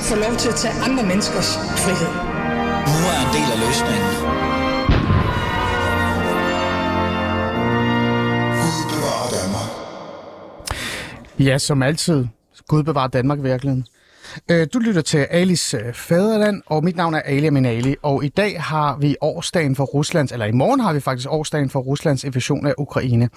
ikke få lov til at tage andre menneskers frihed. Nu er en del af løsningen. Ja, som altid. Gud bevarer Danmark. Øh, Øh, du lytter til Alis øh, Faderland, og mit navn er Ali Aminali, og i dag har vi årsdagen for Ruslands, eller i morgen har vi faktisk årsdagen for Ruslands invasion af Ukraine.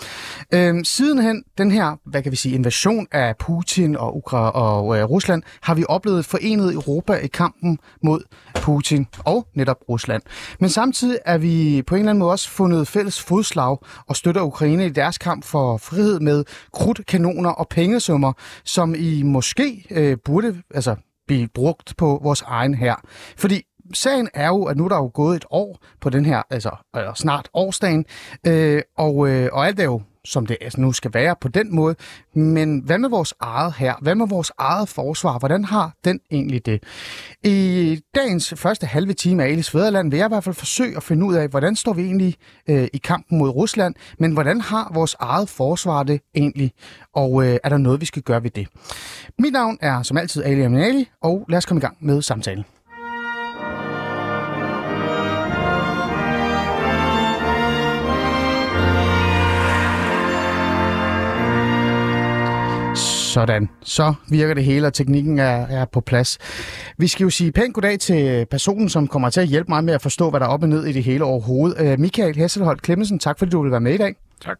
Øhm, sidenhen den her, hvad kan vi sige, invasion af Putin og, Ukra- og øh, Rusland, har vi oplevet forenet Europa i kampen mod Putin og netop Rusland. Men samtidig er vi på en eller anden måde også fundet fælles fodslag og støtter Ukraine i deres kamp for frihed med krudt, kanoner og pengesummer, som I måske øh, burde blive brugt på vores egen her. Fordi sagen er jo, at nu er der jo gået et år på den her, altså eller snart årsdagen, øh, og, øh, og alt er jo som det altså, nu skal være på den måde. Men hvad med vores eget her? Hvad med vores eget forsvar? Hvordan har den egentlig det? I dagens første halve time af Alice Vederland vil jeg i hvert fald forsøge at finde ud af, hvordan står vi egentlig øh, i kampen mod Rusland, men hvordan har vores eget forsvar det egentlig? Og øh, er der noget, vi skal gøre ved det? Mit navn er som altid Ali Aminali, og lad os komme i gang med samtalen. Sådan. Så virker det hele, og teknikken er, er på plads. Vi skal jo sige pænt goddag til personen, som kommer til at hjælpe mig med at forstå, hvad der er op og ned i det hele overhovedet. Uh, Michael Hesselholt Klemmensen, tak fordi du vil være med i dag. Tak.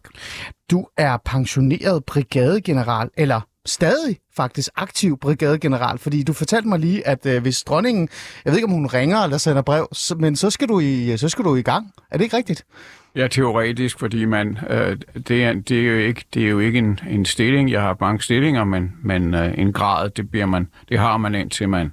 Du er pensioneret brigadegeneral, eller stadig faktisk aktiv brigadegeneral, fordi du fortalte mig lige, at øh, hvis dronningen, jeg ved ikke om hun ringer eller sender brev, så, men så skal, du i, så skal du i gang. Er det ikke rigtigt? Ja, teoretisk, fordi man, øh, det, er, det er jo ikke, det er jo ikke en, en stilling. Jeg har mange stillinger, men, men øh, en grad, det, bliver man, det har man indtil man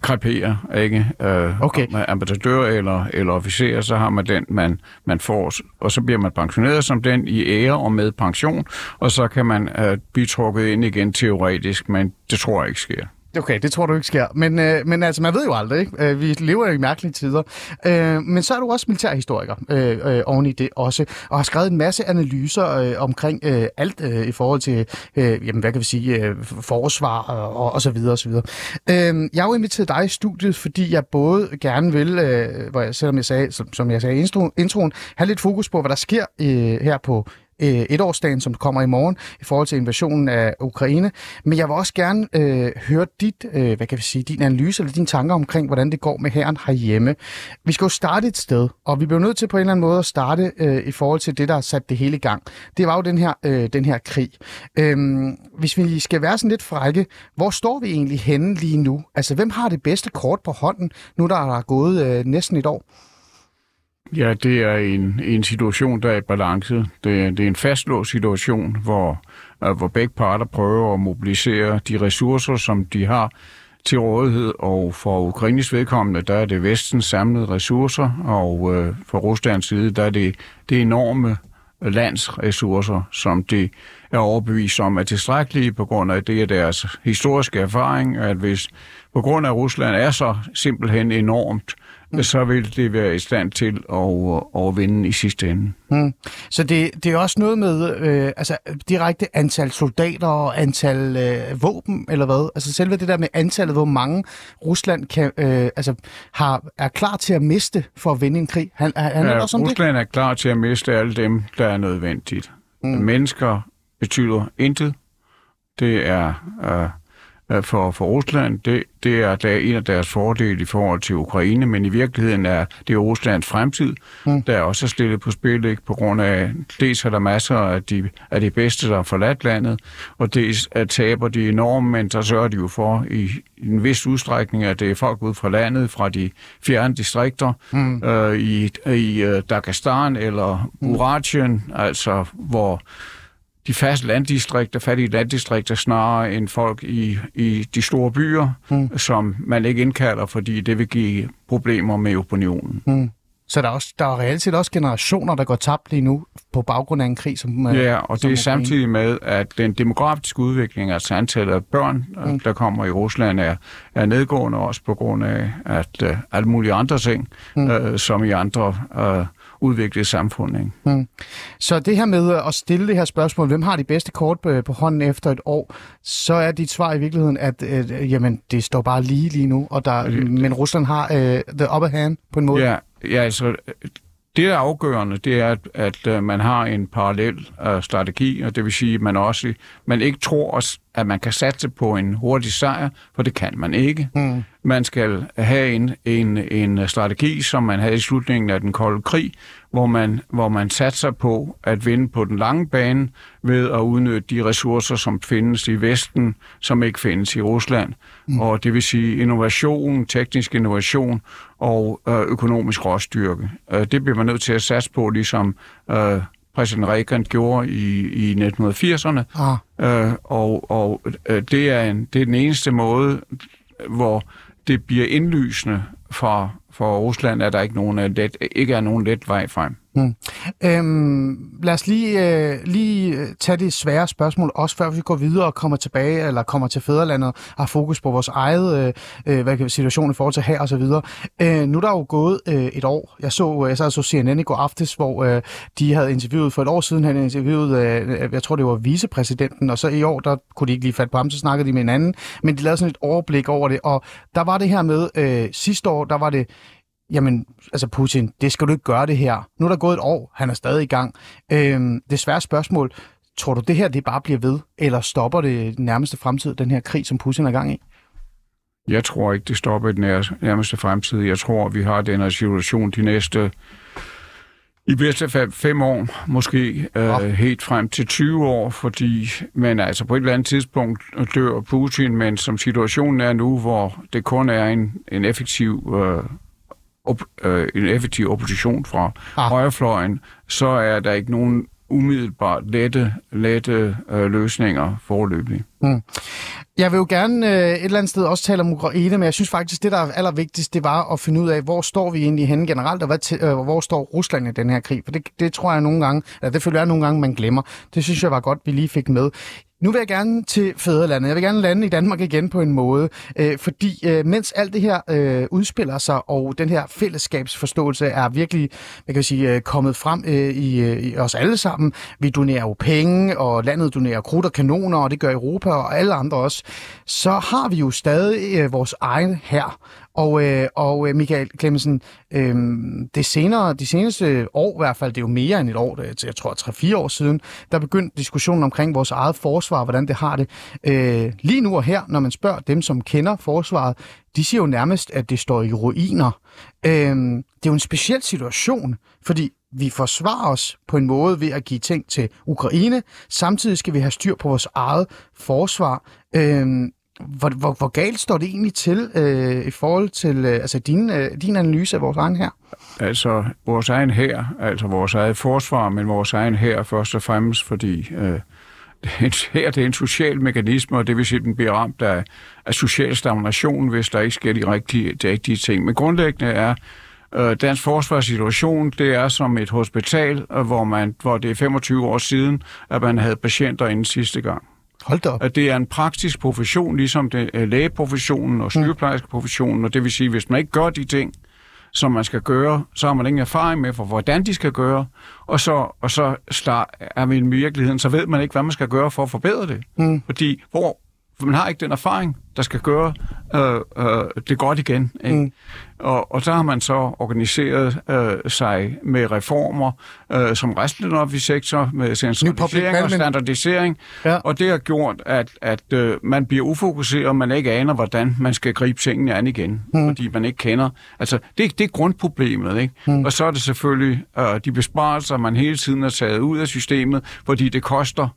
kreperer, ikke? Øh, Okay. Med ambassadør eller, eller officer, så har man den, man, man får, og så bliver man pensioneret som den i ære og med pension, og så kan man øh, blive trukket ind igen teoretisk, men det tror jeg ikke sker. Okay, det tror du ikke sker. Men, øh, men altså, man ved jo aldrig, ikke? Øh, vi lever jo i mærkelige tider. Øh, men så er du også militærhistoriker øh, øh, oven i det også, og har skrevet en masse analyser øh, omkring øh, alt øh, i forhold til, øh, jamen, hvad kan vi sige, øh, forsvar og, og, og så videre og så videre. Øh, jeg har jo inviteret dig i studiet, fordi jeg både gerne vil, øh, hvor jeg, selvom jeg sagde, som, som jeg sagde i introen, have lidt fokus på, hvad der sker øh, her på øh, etårsdagen, som kommer i morgen, i forhold til invasionen af Ukraine. Men jeg vil også gerne øh, høre dit, øh, hvad kan vi sige, din analyse eller dine tanker omkring, hvordan det går med herren herhjemme. Vi skal jo starte et sted, og vi bliver nødt til på en eller anden måde at starte øh, i forhold til det, der har sat det hele i gang. Det var jo den her, øh, den her krig. Øhm, hvis vi skal være sådan lidt frække, hvor står vi egentlig henne lige nu? Altså, hvem har det bedste kort på hånden, nu der er gået øh, næsten et år? Ja, det er en, en situation, der er i balance. Det, er- det er en fastlåst situation, hvor, øh, hvor begge parter prøver at mobilisere de ressourcer, som de har til rådighed, og for Ukraines vedkommende, der er det vestens samlede ressourcer, og øh, for Ruslands side, der er det, det enorme landsressourcer, som de er overbevist om er tilstrækkelige på grund af det er deres historiske erfaring, at hvis på grund af Rusland er så simpelthen enormt, mm. så vil det være i stand til at, at vinde i sidste ende. Hmm. Så det, det er også noget med øh, altså, direkte antal soldater og antal øh, våben, eller hvad? Altså selve det der med antallet, hvor mange Rusland kan, øh, altså, har, er klar til at miste for at vinde en krig. Han, han, han er Ja, også om det? Rusland er klar til at miste alle dem, der er nødvendigt. Mm. Mennesker betyder intet. Det er øh, øh, for, for Rusland, det, det er der en af deres fordele i forhold til Ukraine, men i virkeligheden er det Ruslands fremtid, mm. der er også stillet på spil, ikke? på grund af, dels er der masser af de, af de bedste, der har forladt landet, og dels at taber de enormt, men så sørger de jo for i, i en vis udstrækning, at det er folk ud fra landet, fra de fjerne distrikter, mm. øh, i, i uh, Dagestan eller Buratien, mm. altså hvor de faste landdistrikter, fattige landdistrikter, snarere end folk i, i de store byer, mm. som man ikke indkalder, fordi det vil give problemer med opinionen. Hmm. Så der er, også, der er reelt set også generationer, der går tabt lige nu på baggrund af en krig, som øh, Ja, og som det er samtidig med, at den demografiske udvikling, altså antallet af børn, mm. der kommer i Rusland, er, er nedgående også på grund af at uh, alle mulige andre ting, mm. uh, som i andre uh, udviklet samfund. Ikke? Så det her med at stille det her spørgsmål, hvem har de bedste kort på, på hånden efter et år, så er dit svar i virkeligheden, at øh, jamen, det står bare lige lige nu, og der, men Rusland har øh, the upper hand på en måde. Ja, ja altså, det der er afgørende, det er, at, at øh, man har en parallel uh, strategi, og det vil sige, at man også man ikke tror, at man kan satse på en hurtig sejr, for det kan man ikke. Mm. Man skal have en, en, en strategi, som man havde i slutningen af den kolde krig, hvor man, hvor man satser på at vinde på den lange bane ved at udnytte de ressourcer, som findes i Vesten, som ikke findes i Rusland. Mm. Og det vil sige innovation, teknisk innovation og øh, økonomisk råstyrke. Øh, det bliver man nødt til at satse på, ligesom øh, præsident Reagan gjorde i, i 1980'erne. Ah. Øh, og og øh, det, er en, det er den eneste måde, hvor det bliver indlysende for, for Rusland, at der ikke, nogen let, ikke er nogen let vej frem. Hmm. Øhm, lad os lige, øh, lige øh, tage det svære spørgsmål, også før vi går videre og kommer tilbage, eller kommer til fædrelandet og har fokus på vores eget øh, øh hvad kan, situation i forhold til her og så videre. Øh, nu er der jo gået øh, et år. Jeg så, øh, jeg så, så CNN i går aftes, hvor øh, de havde interviewet, for et år siden han interviewet, øh, jeg tror det var vicepræsidenten, og så i år, der kunne de ikke lige fatte på ham, så snakkede de med hinanden, men de lavede sådan et overblik over det, og der var det her med, øh, sidste år, der var det jamen, altså Putin, det skal du ikke gøre det her. Nu er der gået et år, han er stadig i gang. Øhm, det svære spørgsmål, tror du det her, det bare bliver ved, eller stopper det nærmeste fremtid, den her krig, som Putin er i gang i? Jeg tror ikke, det stopper i den nærmeste fremtid. Jeg tror, vi har den her situation de næste, i bedste fald fem år, måske øh, helt frem til 20 år, fordi men altså på et eller andet tidspunkt dør Putin, men som situationen er nu, hvor det kun er en, en effektiv øh, op, øh, en effektiv opposition fra ah. højrefløjen, så er der ikke nogen umiddelbart lette, lette øh, løsninger forløbig. Mm. Jeg vil jo gerne øh, et eller andet sted også tale om Ukraine, men jeg synes faktisk, det der er allervigtigst, det var at finde ud af, hvor står vi egentlig henne generelt, og hvad til, øh, hvor står Rusland i den her krig? For det, det tror jeg nogle gange, eller det føler jeg nogle gange, man glemmer. Det synes jeg var godt, vi lige fik med. Nu vil jeg gerne til fædrelandet. Jeg vil gerne lande i Danmark igen på en måde, øh, fordi øh, mens alt det her øh, udspiller sig, og den her fællesskabsforståelse er virkelig, man kan sige, øh, kommet frem øh, i, øh, i os alle sammen. Vi donerer jo penge, og landet donerer krudt og kanoner, og det gør Europa og alle andre også. Så har vi jo stadig øh, vores egen her. Og, øh, og øh, Michael Clemmensen, øh, det senere, de seneste år i hvert fald, det er jo mere end et år, det, jeg tror 3-4 år siden, der begyndte diskussionen omkring vores eget forsvar, hvordan det har det. Øh, lige nu og her, når man spørger dem, som kender forsvaret, de siger jo nærmest, at det står i ruiner. Øh, det er jo en speciel situation, fordi vi forsvarer os på en måde ved at give ting til Ukraine. Samtidig skal vi have styr på vores eget forsvar. Øh, hvor, hvor, hvor galt står det egentlig til øh, i forhold til øh, altså din, øh, din analyse af vores egen her? Altså vores egen her, altså vores eget forsvar, men vores egen her først og fremmest, fordi øh, her det er en social mekanisme, og det vil sige, at den bliver ramt af, af social stagnation, hvis der ikke sker de rigtige, de rigtige ting. Men grundlæggende er øh, dansk forsvarssituation, det er som et hospital, hvor, man, hvor det er 25 år siden, at man havde patienter inden sidste gang. Hold da op. At det er en praktisk profession, ligesom det er lægeprofessionen og sygeplejerskeprofessionen, og det vil sige, hvis man ikke gør de ting, som man skal gøre, så har man ingen erfaring med, for hvordan de skal gøre, og så, og så start, er vi i virkeligheden, så ved man ikke, hvad man skal gøre for at forbedre det. Mm. Fordi hvor, man har ikke den erfaring, der skal gøre øh, øh, det godt igen. Ikke? Mm. Og, og så har man så organiseret øh, sig med reformer, øh, som resten af den offentlige sektor, med centralisering og standardisering. Ja. Og det har gjort, at, at øh, man bliver ufokuseret, og man ikke aner, hvordan man skal gribe tingene an igen. Mm. Fordi man ikke kender... Altså, det, det er grundproblemet. Ikke? Mm. Og så er det selvfølgelig øh, de besparelser, man hele tiden har taget ud af systemet, fordi det koster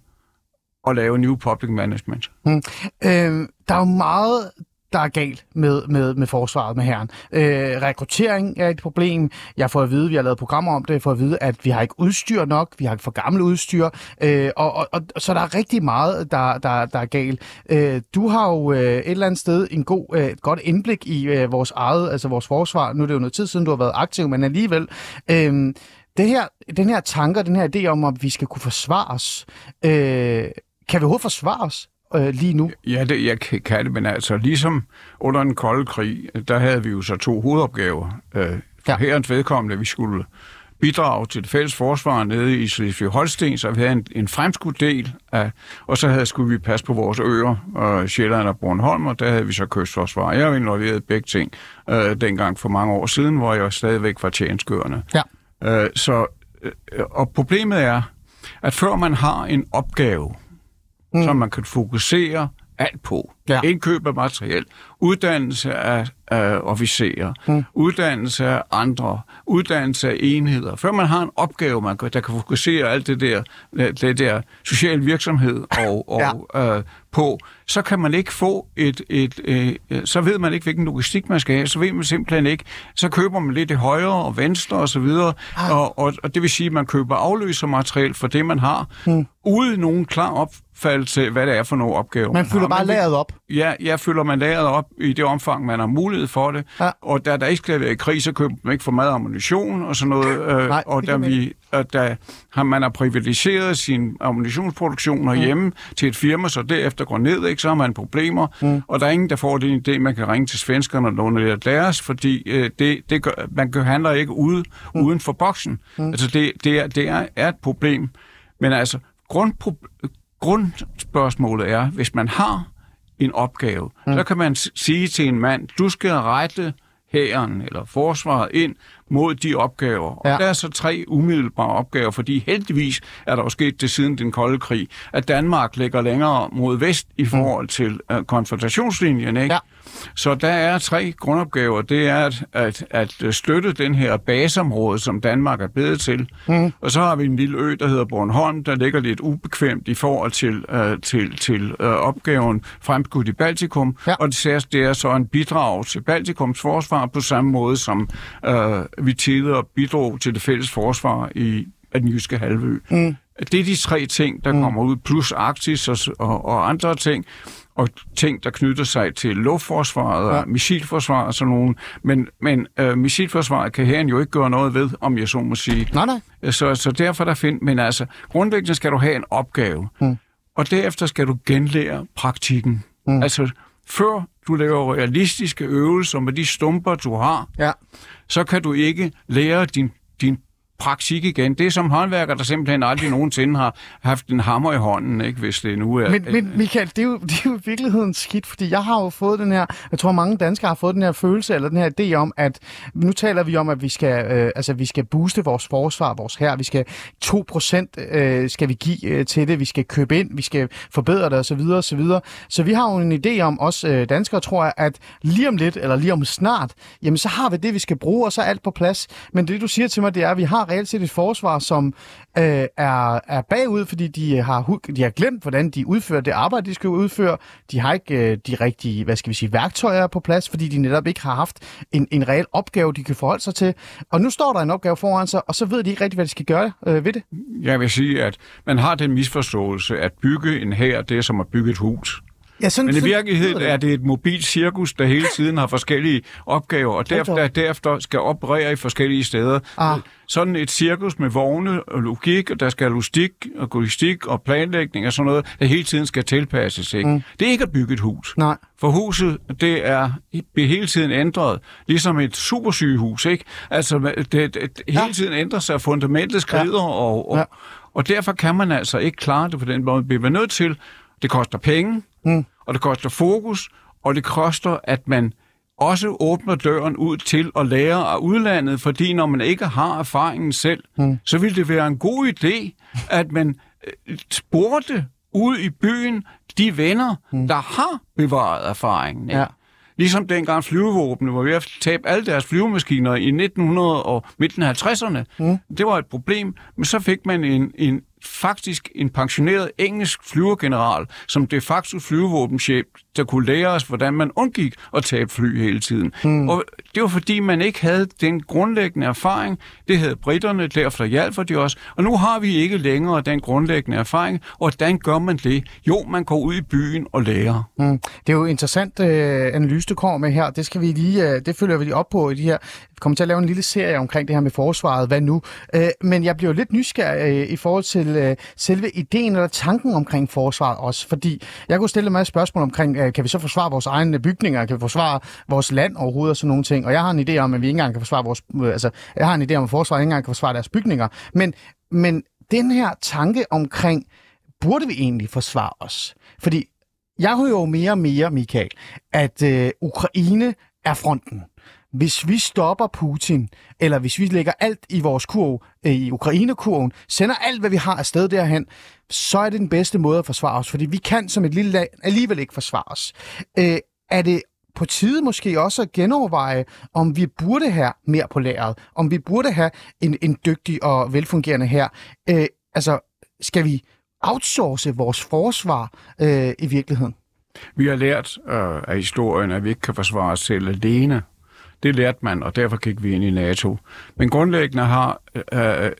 at lave new public management. Mm. Øh, der er jo meget der er galt med, med, med forsvaret med herren. Øh, rekruttering er et problem. Jeg får at vide, vi har lavet programmer om det, jeg får at vide, at vi har ikke udstyr nok, vi har ikke for gammelt udstyr, øh, og, og, og, så der er rigtig meget, der, der, der er galt. Øh, du har jo øh, et eller andet sted en god, øh, et godt indblik i øh, vores eget, altså vores forsvar. Nu er det jo noget tid siden, du har været aktiv, men alligevel... Øh, det her, den her tanker, den her idé om, at vi skal kunne forsvare os, øh, kan vi overhovedet forsvare os øh, lige nu? Ja, det, jeg kan det, men altså ligesom under den kolde krig, der havde vi jo så to hovedopgaver. Øh, for ja. herrens vedkommende, vi skulle bidrag til det fælles forsvar nede i Slesvig-Holsten, så vi havde en, en fremskudt del af, og så havde, skulle vi passe på vores øer, og Sjælland og Bornholm, og der havde vi så kystforsvar. Jeg var involveret begge ting øh, dengang for mange år siden, hvor jeg stadigvæk var tjenskørende. Ja. Øh, så, øh, og problemet er, at før man har en opgave, mm. som man kan fokusere alt på, Ja. indkøb af materiel, uddannelse af, af officerer, mm. uddannelse af andre, uddannelse af enheder. Før man har en opgave, man kan, der kan fokusere alt det der, det der social virksomhed og, og ja. øh, på, så kan man ikke få et, et øh, så ved man ikke, hvilken logistik man skal have, så ved man simpelthen ikke, så køber man lidt i højre og venstre og så videre, Ah. og, og, og det vil sige, at man køber afløsermateriel for det, man har, mm. uden nogen klar opfattelse af, hvad det er for nogle opgaver. Man fylder har. bare lageret op. Ja, jeg føler man lageret op i det omfang, man har mulighed for det. Ja. Og da der ikke skal være i krig, så køber man ikke for meget ammunition og sådan noget. Øh, Nej, og da, vi, og da har man har privatiseret sin ammunitionsproduktion herhjemme mm. til et firma, så derefter går ned, ikke, så har man problemer. Mm. Og der er ingen, der får den idé, man kan ringe til svenskerne og låne lidt deres, fordi øh, det, det gør, man handler ikke ude, mm. uden for boksen. Mm. Altså det, det, er, det er, er et problem. Men altså, grundpro- grundspørgsmålet er, hvis man har en opgave, mm. så kan man sige til en mand, du skal rette hæren eller forsvaret ind mod de opgaver. Og Ja. der er så tre umiddelbare opgaver, fordi heldigvis er der jo sket det siden den kolde krig, at Danmark ligger længere mod vest i forhold til uh, konfrontationslinjen. Ikke? Ja. Så der er tre grundopgaver. Det er at, at, at øh, støtte den her baseområde, som Danmark er blevet til. Mm. Og så har vi en lille ø, der hedder Bornholm, der ligger lidt ubekvemt i forhold til, uh, til, til uh, opgaven fremskudt i Baltikum. Ja. Og det det er så en bidrag til Baltikums forsvar på samme måde, som uh, vi tidligere bidrog til det fælles forsvar i af den jyske halvø. Mm. Det er de tre ting, der mm. kommer ud, plus Arktis og, og, og andre ting, og ting, der knytter sig til luftforsvaret og Ja. missilforsvaret og sådan nogle. Men, men øh, missilforsvaret kan herren jo ikke gøre noget ved, om jeg så må sige. Nej, nej. Så, så derfor der find, men altså, grundlæggende skal du have en opgave, mm. og derefter skal du genlære praktikken. Mm. Altså, før du laver realistiske øvelser med de stumper, du har, Ja. så kan du ikke lære din, din praktik igen. Det er som håndværker, der simpelthen aldrig nogensinde har haft en hammer i hånden, ikke, hvis det nu er... Men, men Michael, det er, jo, det er jo i virkeligheden skidt, fordi jeg har jo fået den her, jeg tror mange danskere har fået den her følelse, eller den her idé om, at nu taler vi om, at vi skal, øh, altså, vi skal booste vores forsvar, vores her, vi skal 2% øh, skal vi give øh, til det, vi skal købe ind, vi skal forbedre det osv. osv. Så vi har jo en idé om, os øh, danskere tror jeg, at lige om lidt, eller lige om snart, jamen så har vi det, vi skal bruge, og så er alt på plads. Men det, du siger til mig, det er, at vi har reelt set et forsvar, som øh, er, er bagud, fordi de har, de har glemt, hvordan de udfører det arbejde, de skal udføre. De har ikke øh, de rigtige, hvad skal vi sige, værktøjer på plads, fordi de netop ikke har haft en, en reel opgave, de kan forholde sig til. Og nu står der en opgave foran sig, og så ved de ikke rigtigt, hvad de skal gøre øh, ved det. Jeg vil sige, at man har den misforståelse, at bygge en her, det er som at bygge et hus. Ja, sådan, Men i virkeligheden er det et mobilt cirkus, der hele tiden har forskellige opgaver, og derefter, op. derefter skal operere i forskellige steder. Ah. Sådan et cirkus med vogne og logik, og der skal logistik og logistik og planlægning og sådan noget, der hele tiden skal tilpasses. Ikke? Mm. Det er ikke at bygge et hus. Nej. For huset, det er bliver hele tiden ændret, ligesom et supersygehus. Ikke? Altså, det, det, det hele Ja. tiden ændrer sig, fundamentet skrider, ja. og, og, Ja. og derfor kan man altså ikke klare det på den måde. Vi er nødt til, det koster penge, mm. og det koster fokus, og det koster, at man også åbner døren ud til at lære af udlandet, fordi når man ikke har erfaringen selv, mm. så vil det være en god idé, at man øh, spurgte ud i byen de venner, mm. der har bevaret erfaringen. Ikke? Ja. Ligesom dengang flyvevåbne var ved at tabe alle deres flyvemaskiner i 1900 og midten af 50'erne. Mm. Det var et problem, men så fik man en, en faktisk en pensioneret engelsk flyvergeneral, som de facto flyvevåbenchef, der kunne lære os, hvordan man undgik at tabe fly hele tiden. Mm. Og det var fordi, man ikke havde den grundlæggende erfaring. Det havde britterne, derfor hjalp de os. Og nu har vi ikke længere den grundlæggende erfaring. Og hvordan gør man det? Jo, man går ud i byen og lærer. Mm. Det er jo interessant øh, analyse, du kommer med her. Det skal vi lige, øh, det følger vi lige op på i de her. Vi kommer til at lave en lille serie omkring det her med forsvaret. Hvad nu? Øh, men jeg bliver jo lidt nysgerrig øh, i forhold til øh, selve ideen eller tanken omkring forsvaret også. Fordi jeg kunne stille en masse spørgsmål omkring øh, kan vi så forsvare vores egne bygninger? Kan vi forsvare vores land overhovedet og sådan nogle ting? Og jeg har en idé om, at vi ikke engang kan forsvare vores... Øh, altså, jeg har en idé om, at forsvaret ikke engang kan forsvare deres bygninger. Men, men den her tanke omkring, burde vi egentlig forsvare os? Fordi jeg hører jo mere og mere, Michael, at øh, Ukraine er fronten. Hvis vi stopper Putin, eller hvis vi lægger alt i vores kurv, øh, i Ukrainekurven, sender alt, hvad vi har afsted derhen, så er det den bedste måde at forsvare os, fordi vi kan som et lille land alligevel ikke forsvare os. Øh, er det på tide måske også at genoverveje, om vi burde have mere på lageret, om vi burde have en, en dygtig og velfungerende her. Øh, altså, skal vi outsource vores forsvar øh, i virkeligheden? Vi har lært øh, af historien, at vi ikke kan forsvare os selv alene. Det lærte man, og derfor gik vi ind i NATO. Men grundlæggende har øh,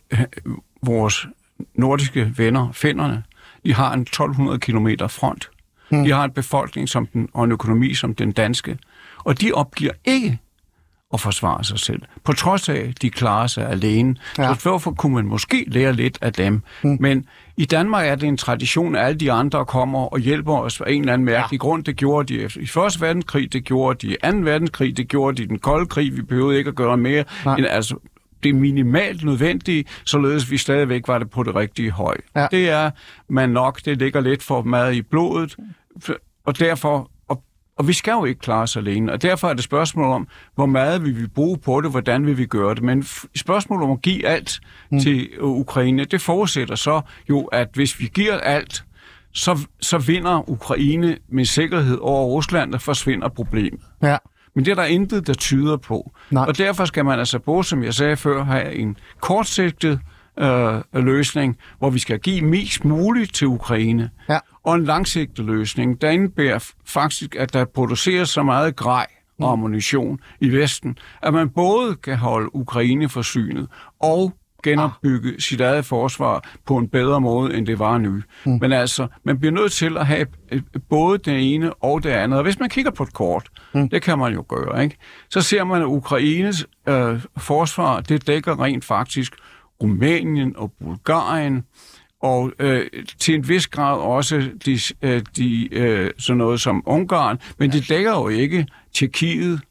vores nordiske venner, finnerne, de har en 1200 km front. Hmm. De har en befolkning som den, og en økonomi som den danske. Og de opgiver ikke at forsvare sig selv. På trods af, at de klarer sig alene. Ja. Så hvorfor kunne man måske lære lidt af dem? Hmm. Men i Danmark er det en tradition, at alle de andre kommer og hjælper os af en eller anden mærkelig ja. grund. Det gjorde de i Første Verdenskrig, det gjorde de i Anden Verdenskrig, det gjorde de i den kolde krig. Vi behøvede ikke at gøre mere. End, altså, det minimalt nødvendige, således vi stadigvæk var det på det rigtige høj. Ja. Det er man nok, det ligger lidt for meget i blodet, og derfor og vi skal jo ikke klare os alene, og derfor er det spørgsmål om, hvor meget vil vi bruge på det, hvordan vil vi gøre det. Men spørgsmålet om at give alt mm. til Ukraine, det forudsætter så jo, at hvis vi giver alt, så, så vinder Ukraine med sikkerhed over Rusland, og forsvinder problemet. Ja. Men det er der intet, der tyder på. Nej. Og derfor skal man altså både, som jeg sagde før, have en kortsigtet øh, løsning, hvor vi skal give mest muligt til Ukraine. Ja. Og en langsigtet løsning, der indebærer faktisk, at der produceres så meget grej og mm. ammunition i Vesten, at man både kan holde Ukraine forsynet og genopbygge ah. sit eget forsvar på en bedre måde, end det var nu. Mm. Men altså, man bliver nødt til at have både det ene og det andet. Og hvis man kigger på et kort, mm. det kan man jo gøre, ikke? så ser man, at Ukraines øh, forsvar, det dækker rent faktisk Rumænien og Bulgarien, og øh, til en vis grad også de, øh, de, øh, sådan noget som Ungarn, men det dækker jo ikke Tjekkiet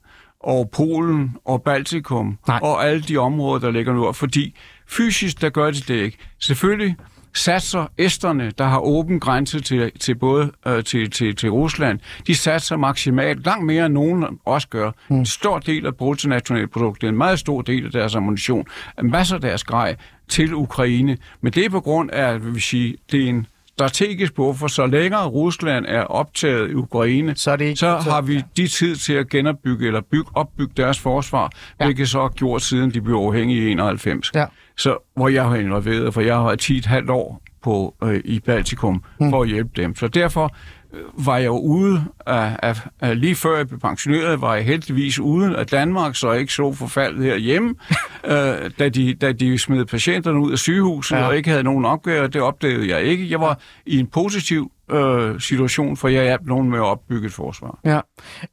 og Polen og Baltikum Nej. og alle de områder, der ligger nu, fordi fysisk, der gør de det ikke. Selvfølgelig satser esterne, der har åben grænse til, til både øh, til, til, til Rusland, de satser maksimalt, langt mere end nogen også gør. Mm. En stor del af bruttonationalproduktet, en meget stor del af deres ammunition, masser af deres grej til Ukraine. Men det er på grund af, vil vi sige, det er en strategisk buffer, så længere Rusland er optaget i Ukraine, så, er det ikke, så har vi de tid til at genopbygge eller bygge, opbygge deres forsvar, ja. hvilket så har gjort siden de blev uafhængige i 91. Ja. Så, hvor jeg har involveret, for jeg har 10 et halvt år på, øh, i Baltikum mm. for at hjælpe dem. Så derfor øh, var jeg ude, af, af, af, lige før jeg blev pensioneret, var jeg heldigvis ude af Danmark, så jeg ikke så forfaldet herhjemme, øh, da, de, da de smed patienterne ud af sygehuset ja. og ikke havde nogen opgaver. Det opdagede jeg ikke. Jeg var i en positiv øh, situation, for jeg hjalp nogen med at opbygge et forsvar. Ja,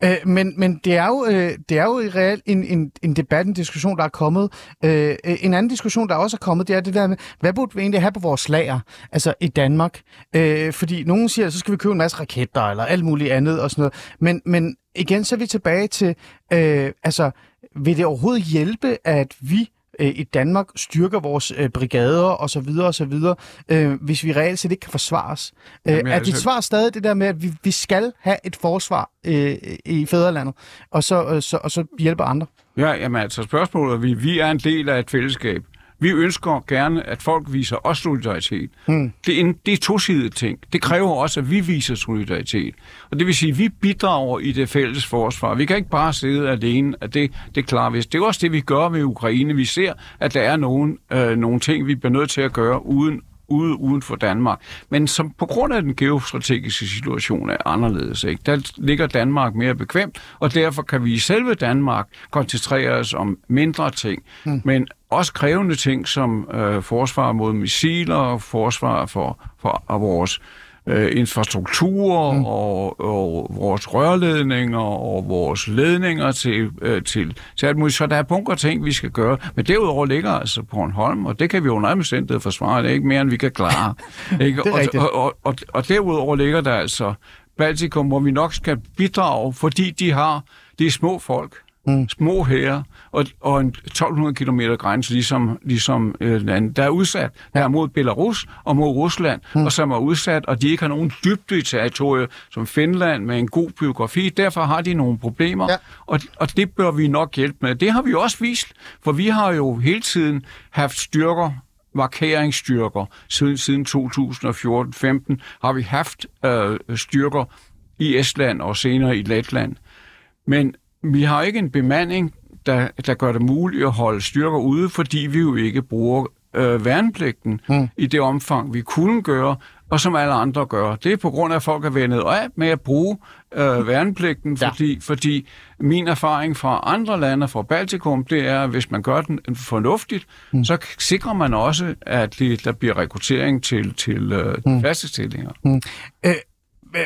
øh, men, men det er jo, øh, det er jo i reelt en, en, en debat, en diskussion, der er kommet. Øh, en anden diskussion, der også er kommet, det er det der med, hvad burde vi egentlig have på vores lager, altså i Danmark? Øh, fordi nogen siger, så skal vi købe en masse raketter eller alt muligt andet og sådan noget. Men, men igen, så er vi tilbage til, øh, altså, vil det overhovedet hjælpe, at vi øh, i Danmark styrker vores øh, brigader og så videre og så videre, øh, hvis vi reelt set ikke kan forsvares. Øh, Jamen, er dit altså... svar stadig det der med, at vi, vi skal have et forsvar øh, i fædrelandet, og så, øh, så, og så hjælpe andre? Ja, jamen altså spørgsmålet er, vi, vi er en del af et fællesskab. Vi ønsker gerne, at folk viser os solidaritet. Hmm. Det, er en, det er tosidige ting. Det kræver også, at vi viser solidaritet. Og det vil sige, at vi bidrager i det fælles forsvar. Vi kan ikke bare sidde alene, at det, det klarer vi. Det er også det, vi gør med Ukraine. Vi ser, at der er nogle, øh, nogle ting, vi bliver nødt til at gøre uden ude uden for Danmark. Men som på grund af den geostrategiske situation er anderledes. Ikke? Der ligger Danmark mere bekvemt, og derfor kan vi i selve Danmark koncentrere os om mindre ting. Mm. Men også krævende ting som øh, forsvar mod missiler, forsvar for, for af vores øh, infrastruktur mm. og, og vores rørledninger og vores ledninger til, øh, til, til alt muligt. Så der er bunker ting, vi skal gøre. Men derudover ligger altså på en holm, og det kan vi under omstændighed forsvare. Det er ikke mere, end vi kan klare. ikke? og, og, og, og, og derudover ligger der altså Baltikum, hvor vi nok skal bidrage, fordi de har, det er små folk, mm. små hære, og, og en 1200 km grænse, ligesom, ligesom øh, landet, der er udsat. Der er mod Belarus og mod Rusland, mm. og som er udsat, og de ikke har nogen dybde i territoriet, som Finland med en god biografi. Derfor har de nogle problemer, Ja. og, og det bør vi nok hjælpe med. Det har vi også vist, for vi har jo hele tiden haft styrker markeringsstyrker. Siden, siden 2014-15 har vi haft øh, styrker i Estland og senere i Letland. Men vi har ikke en bemanding, der, der gør det muligt at holde styrker ude, fordi vi jo ikke bruger øh, værnepligten mm. i det omfang, vi kunne gøre, og som alle andre gør. Det er på grund af, at folk er vendet af med at bruge øh, værnepligten, Ja. fordi, fordi min erfaring fra andre lande, fra Baltikum, det er, at hvis man gør den fornuftigt, mm. så sikrer man også, at det, der bliver rekruttering til, til øh, mm. faste stillinger. Øh,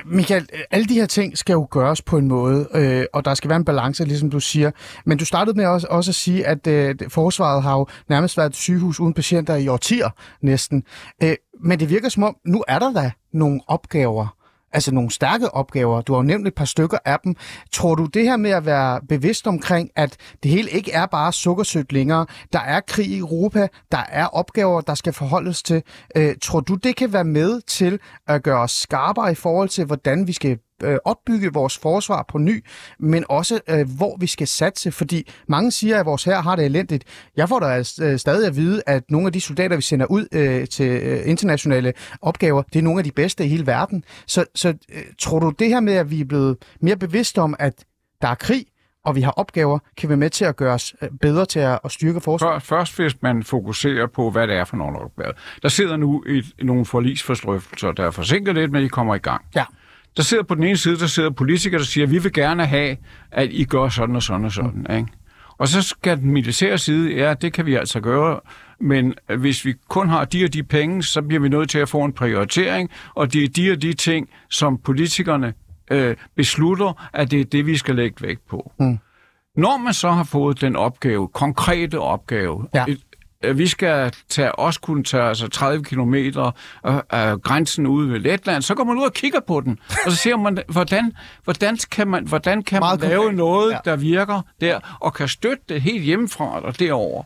Michael, øh, alle de her ting skal jo gøres på en måde, øh, og der skal være en balance, ligesom du siger. Men du startede med også, også at sige, at øh, det- forsvaret har jo nærmest været et sygehus uden patienter i årtier næsten. Øh, men det virker som om, nu er der da nogle opgaver, altså nogle stærke opgaver. Du har jo nævnt et par stykker af dem. Tror du det her med at være bevidst omkring, at det hele ikke er bare sukkersødt længere? Der er krig i Europa, der er opgaver, der skal forholdes til. Øh, tror du, det kan være med til at gøre os skarpere i forhold til, hvordan vi skal øh, opbygge vores forsvar på ny, men også øh, hvor vi skal satse, fordi mange siger, at vores her har det elendigt. Jeg får da øh, stadig at vide, at nogle af de soldater, vi sender ud øh, til øh, internationale opgaver, det er nogle af de bedste i hele verden. Så, så øh, tror du det her med, at vi er blevet mere bevidste om, at der er krig, og vi har opgaver, kan være med til at gøre os bedre til at, at styrke forsvaret? Før, først hvis man fokuserer på, hvad det er for nogle opgaver. Der sidder nu et, nogle forlisforstrøftelser, der er forsinket lidt, men de kommer i gang. Ja. Der sidder på den ene side, der sidder politikere, der siger, vi vil gerne have, at I gør sådan og sådan og sådan. Mm. Ikke? Og så skal den militære side, ja, det kan vi altså gøre, men hvis vi kun har de og de penge, så bliver vi nødt til at få en prioritering, og det er de og de ting, som politikerne øh, beslutter, at det er det, vi skal lægge vægt på. Mm. Når man så har fået den opgave, konkrete opgave, Ja. et, vi skal tage, også kunne tage altså 30 km af grænsen ude ved Letland, så går man ud og kigger på den, og så ser man, hvordan, hvordan kan man, hvordan kan man lave konkret. noget, Ja. der virker der, og kan støtte det helt hjemmefra og derover.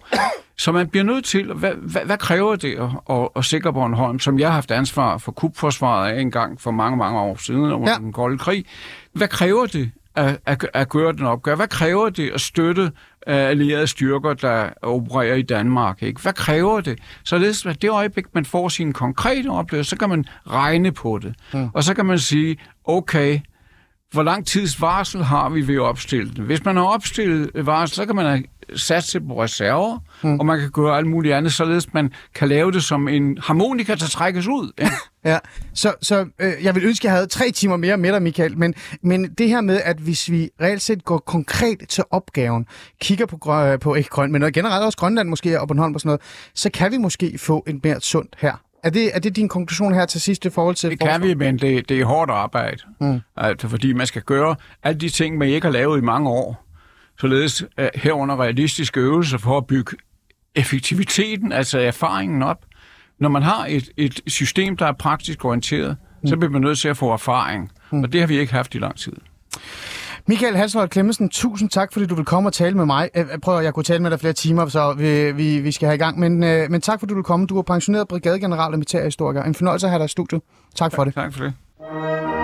Så man bliver nødt til, hvad, hvad, hvad kræver det at, at, at sikre Bornholm, som jeg har haft ansvar for kubforsvaret af en gang for mange, mange år siden under Ja. den kolde krig. Hvad kræver det at, at, at gøre den opgave? Hvad kræver det at støtte allierede styrker, der opererer i Danmark? Ikke? Hvad kræver det? Således at det øjeblik, man får sine konkrete oplevelser, så kan man regne på det. Mm. Og så kan man sige, okay, hvor lang tids varsel har vi ved at opstille den? Hvis man har opstillet et varsel, så kan man satse på reserver, mm. og man kan gøre alt muligt andet, således man kan lave det som en harmonika, der trækkes ud. Ikke? Ja, så, så øh, jeg vil ønske, at jeg havde tre timer mere med dig, Michael, men, men det her med, at hvis vi reelt set går konkret til opgaven, kigger på, grø- på ikke grøn, men generelt også Grønland måske og Bornholm og sådan noget, så kan vi måske få en mere sundt her. Er det, er det din konklusion her til sidst i forhold til Det kan vi, men det, det er hårdt arbejde. Mm. Altså, fordi man skal gøre alle de ting, man ikke har lavet i mange år. Således herunder realistiske øvelser for at bygge effektiviteten, altså erfaringen op. Når man har et, et system, der er praktisk orienteret, mm. så bliver man nødt til at få erfaring. Mm. Og det har vi ikke haft i lang tid. Michael Halsvold Klemmensen, tusind tak, fordi du vil komme og tale med mig. Øh, Prøv at jeg kunne tale med dig flere timer, så vi, vi, vi skal have i gang. Men, øh, men tak, fordi du vil komme. Du er pensioneret brigadegeneral og militærhistoriker. En fornøjelse at have dig i studiet. Tak for det. Tak for det.